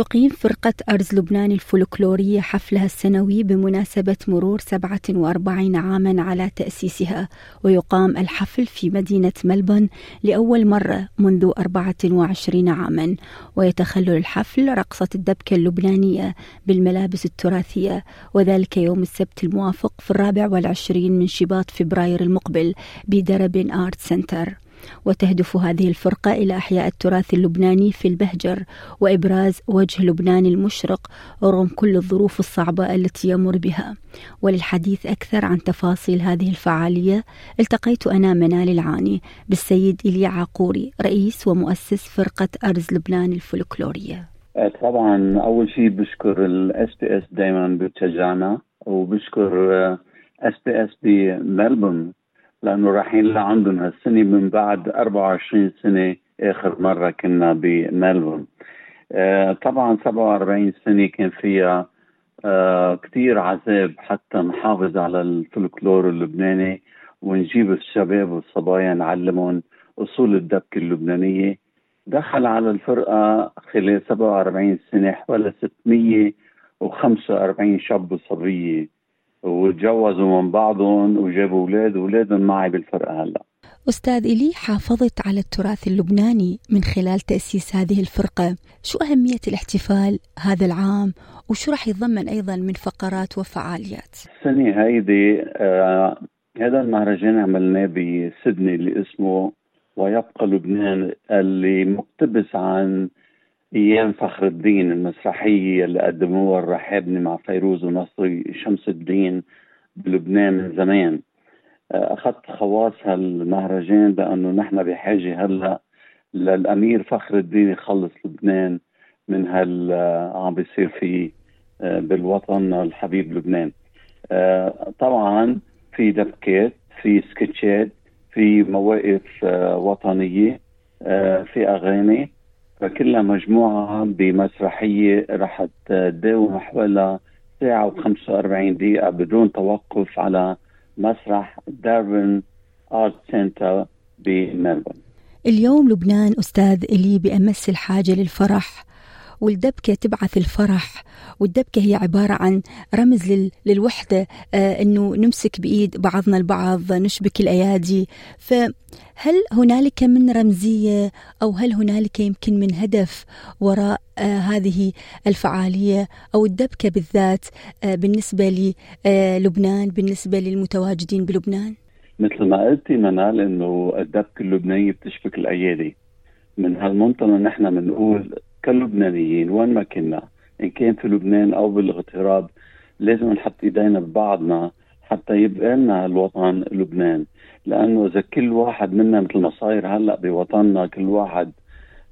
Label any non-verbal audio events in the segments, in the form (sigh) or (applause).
تقيم فرقة أرز لبنان الفولكلورية حفلها السنوي بمناسبة مرور 47 عاما على تأسيسها ويقام الحفل في مدينة ملبورن لأول مرة منذ 24 عاما ويتخلل الحفل رقصة الدبكة اللبنانية بالملابس التراثية وذلك يوم السبت الموافق في الرابع والعشرين من شباط فبراير المقبل بدرب آرت سنتر. وتهدف هذه الفرقة إلى إحياء التراث اللبناني في البهجر وإبراز وجه لبنان المشرق رغم كل الظروف الصعبة التي يمر بها. وللحديث أكثر عن تفاصيل هذه الفعالية التقيت أنا منال العاني بالسيد إليا عقوري رئيس ومؤسس فرقة أرز لبنان الفولكلورية. طبعا أول شيء بشكر ال SBS دائما بتشجعنا وبشكر SBS بملبون لأنه رايحين لعندهم هالسنة من بعد 24 سنة آخر مرة كنا بملبون آه طبعا 47 سنة كان فيها آه كثير عذاب حتى نحافظ على الفلكلور اللبناني ونجيب الشباب والصبايا نعلمهم أصول الدبكة اللبنانية. دخل على الفرقة خلال 47 سنة حوالي 645 شاب وصبية. وتجوزوا من بعضهم وجابوا أولاد واولادهم معي بالفرقه هلا. أستاذ إلي حافظت على التراث اللبناني من خلال تأسيس هذه الفرقة. شو أهمية الاحتفال هذا العام؟ وشو راح يتضمن أيضا من فقرات وفعاليات؟ السنة هيدي آه هذا المهرجان عملناه بسدني اللي اسمه ويبقى لبنان اللي مقتبس عن أيام فخر الدين المسرحية اللي قدموها الرحابني مع فيروز ونصري شمس الدين بلبنان من زمان. آه، أخذت خواص هالمهرجان لأنه نحن بحاجة هلا للأمير فخر الدين يخلص لبنان من هال آه، عم بيصير فيه آه، بالوطن الحبيب لبنان. طبعا في دبكات في سكتشات في مواقف وطنية في أغاني. فكلها مجموعة بمسرحية رح تداوم حوالي ساعة و45 دقيقة بدون توقف على مسرح داربن آرت سنتر بملبون اليوم لبنان أستاذ إلي بأمس الحاجة للفرح. والدبكة تبعث الفرح. والدبكة هي عبارة عن رمز لل... للوحدة آه أنه نمسك بإيد بعضنا البعض نشبك الأيادي. فهل هنالك من رمزية أو هل هنالك يمكن من هدف وراء آه هذه الفعالية أو الدبكة بالذات آه بالنسبة للبنان بالنسبة للمتواجدين بلبنان؟ مثل ما قلتي منال إنه الدبكة اللبنانية بتشبك الأيادي. من هالمنطلق نحن بنقول كلبنانيين وين ما كنا. إن كان في لبنان أو بالاغتراب لازم نحط إيدينا ببعضنا حتى يبقى لنا الوطن لبنان. لأنه إذا كل واحد منا مثل ما صاير هلأ بوطننا كل واحد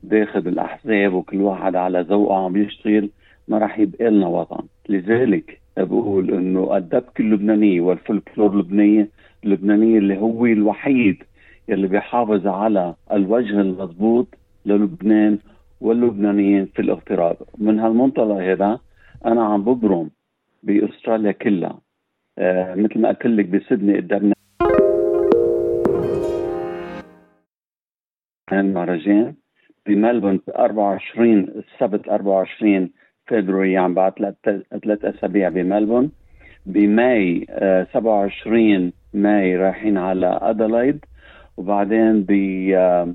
داخل الاحزاب وكل واحد على ذوقه عم يشتغل ما راح يبقى لنا وطن. لذلك بقول إنه الدبكه اللبنانيه والفلكلور اللبنانيه اللبنانيه اللي هو الوحيد يلي بيحافظ على الوجه المضبوط للبنان واللبنانيين في الاغتراب. من هالمنطلق هذا أنا عم ببرم بأستراليا كلها. آه مثل ما قلت لك بسيدني قدامنا المهرجان. بملبون 24 السبت 24 فبراير عم بعد ثلاث أسابيع بملبون بماي آه 27 ماي رايحين على أدلايد. وبعدين ب آه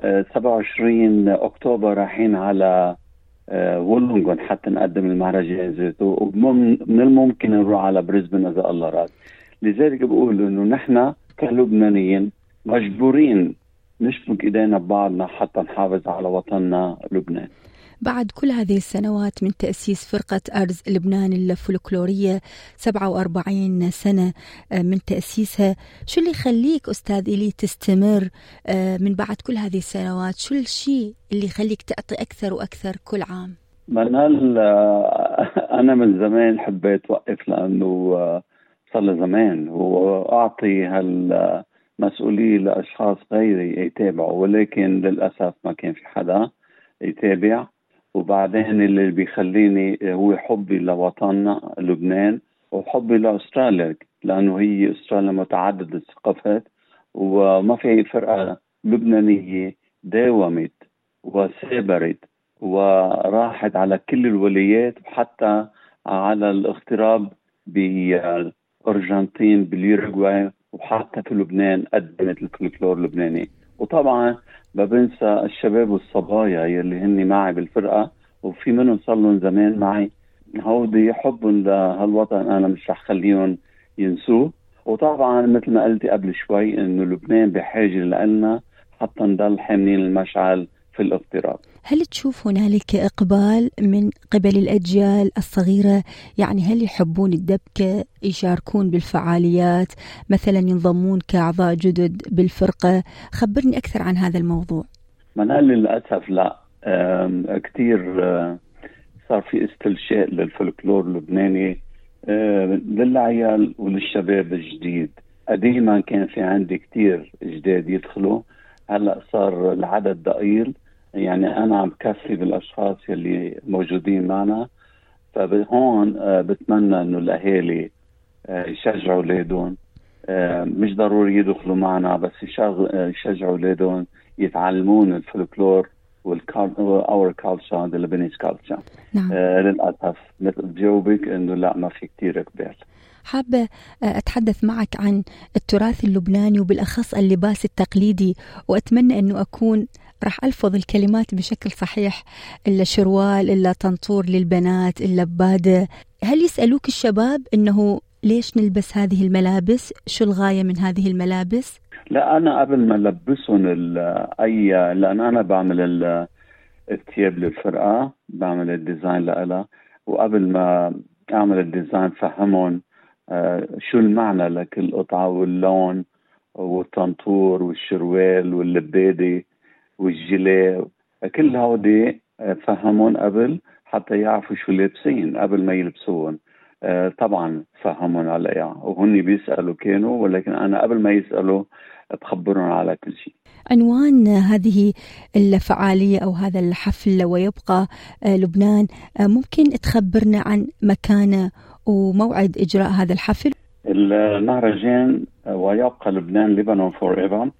27 أكتوبر رايحين على آه، وولونغون حتى نقدم المهرجان ذاته ومن الممكن نروح على بريسبن إذا الله راد. لذلك بقول إنه نحن كلبنانيين مجبورين نشبك إيدينا ببعضنا حتى نحافظ على وطننا لبنان. بعد كل هذه السنوات من تأسيس فرقة أرز لبنان الفولكلورية 47 سنة آه، من تأسيسها. شو اللي يخليك أستاذ إلي تستمر آه، من بعد كل هذه السنوات؟ شو الشيء اللي يخليك تعطي أكثر وأكثر كل عام؟ منال آه، (laughs) أنا من زمان حبيت وقف لأنه صار لي زمان وأعطي هالمسؤولية لأشخاص غيري يتابعوا ولكن للأسف ما كان في حدا يتابع. وبعدين اللي بيخليني هو حبي لوطننا لبنان وحبي لأستراليا لأنه هي أستراليا متعددة الثقافات وما في فرقة لبنانية داومت وثابرت وراحت على كل الولايات وحتى على الاغتراب بالأرجنتين باليوروغواي وحتى في لبنان قدمت الفلكلور اللبناني. وطبعا ما بنسى الشباب والصبايا يلي هن معي بالفرقة وفي منهم صار لهم زمان معي. هودي حبهم لهالوطن أنا مش رح خليهم ينسوه. وطبعا مثل ما قلتي قبل شوي إنه لبنان بحاجة لنا حتى نضل حاملين المشعل في الاغتراب هل تشوف هنالك إقبال من قبل الأجيال الصغيرة؟ يعني هل يحبون الدبكة يشاركون بالفعاليات مثلا ينضمون كأعضاء جدد بالفرقة؟ خبرني أكثر عن هذا الموضوع. منال للأسف لا. كثير صار في استلشاء للفلكلور اللبناني للعيال وللشباب الجديد. قديما كان في عندي كثير جداد يدخلوا هلأ صار العدد ضئيل. يعني أنا عم بكفي بالأشخاص يلي موجودين معنا. فهون آه، بتمنى إنه الأهالي آه، يشجعوا أولادهم. آه، مش ضروري يدخلوا معنا بس يشجعوا أولادهم يتعلمون الفلكلور our culture the Lebanese culture نعم. للأسف مثل بجاوبك إنه لا ما في كثير اقبال حابة أتحدث معك عن التراث اللبناني وبالأخص اللباس التقليدي وأتمنى أنه أكون راح ألفظ الكلمات بشكل صحيح إلا شروال إلا طنطور للبنات إلا بادة هل يسألوك الشباب أنه ليش نلبس هذه الملابس؟ شو الغاية من هذه الملابس؟ لا أنا قبل ما ألبسهم أي لأن أنا بعمل الثياب للفرقة بعمل ال design لها وقبل ما أعمل ال design فهمهم آه، شو المعنى لكل قطعة واللون والطنطور والشروال واللبادة. والجيلي كل هودي آه، فهمون قبل حتى يعرفوا شو لابسين قبل ما يلبسوهم آه، طبعا فهمون عليها وهن بيسألوا كانوا ولكن أنا قبل ما يسألوا بخبرهم على كل شيء. عنوان هذه الفعالية أو هذا الحفل ويبقى آه، لبنان ممكن تخبرنا عن مكانه وموعد إجراء هذا الحفل؟ المهرجان ويبقى لبنان لبنان forever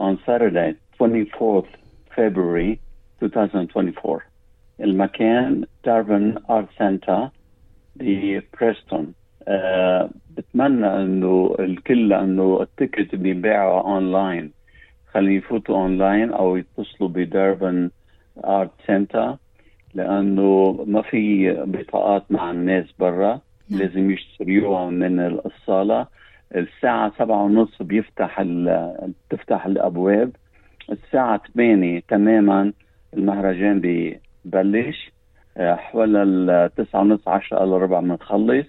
on Saturday. 24th February 2024 المكان دارفن Arts Centre ببريستون أه بتمنى إنه الكل إنه ال ticket بيباعوا اونلاين خلي يفوتوا اونلاين أو يتصلوا بدارفن Arts Centre لأنه ما في بطاقات مع الناس برا. نعم. لازم يشتريوها من الصالة. الساعة سبعة ونص بيفتح تفتح الأبواب. الساعة 8 تماما المهرجان ببلش. آه، حوالي التسعة ونص عشرة إلا ربع بنخلص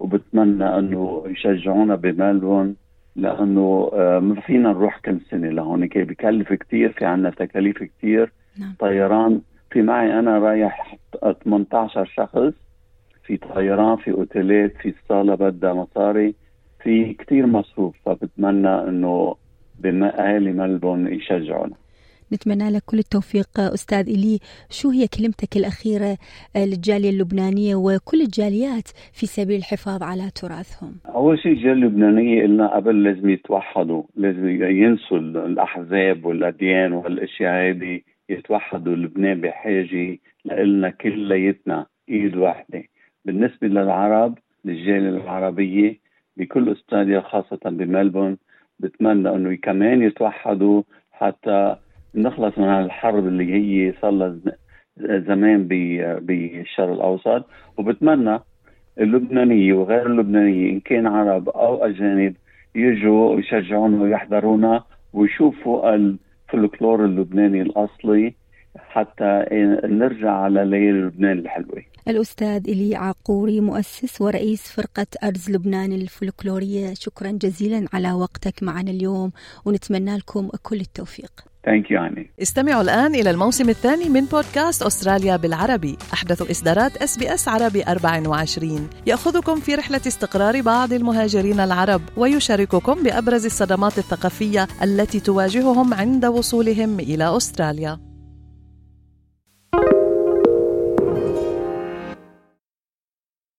وبتمنى إنه يشجعونا بملبون لأنه آه، ما فينا نروح كل سنة لهون بكلف كثير في عنا تكاليف كثير نعم. طيران في معي أنا رايح 18 شخص في طيران في أوتيلات في صالة بدها مصاري في كثير مصروف. فبتمنى إنه باهالي ملبون يشجعونا. نتمنى لك كل التوفيق أستاذ إلي. شو هي كلمتك الأخيرة آه، للجالية اللبنانية وكل الجاليات في سبيل الحفاظ على تراثهم؟ أول شيء الجالية اللبنانية قلنا قبل لازم يتوحدوا لازم ينسوا الأحزاب والأديان والأشياء هذه يتوحدوا. لبنان بحاجة لنا كليتنا إيد واحدة. بالنسبة للعرب للجالية العربية بكل استراليا خاصة بملبون بتمنى إنه كمان يتوحدوا حتى نخلص من الحرب اللي هي صار لها زمان بالشرق الأوسط. وبتمنى اللبنانية وغير اللبنانية إن كان عرب أو أجانب يجوا يشجعونا ويحضرونا ويشوفوا الفلكلور اللبناني الأصلي. حتى نرجع على ليالي لبنان الحلوة. الأستاذ إلي عقوري مؤسس ورئيس فرقة أرز لبنان الفلكلورية شكرا جزيلا على وقتك معنا اليوم ونتمنى لكم كل التوفيق. thank you يعني استمعوا الآن إلى الموسم الثاني من بودكاست أستراليا بالعربي. أحدث إصدارات إس بي إس عربي 24 يأخذكم في رحلة استقرار بعض المهاجرين العرب ويشارككم بأبرز الصدمات الثقافية التي تواجههم عند وصولهم إلى أستراليا.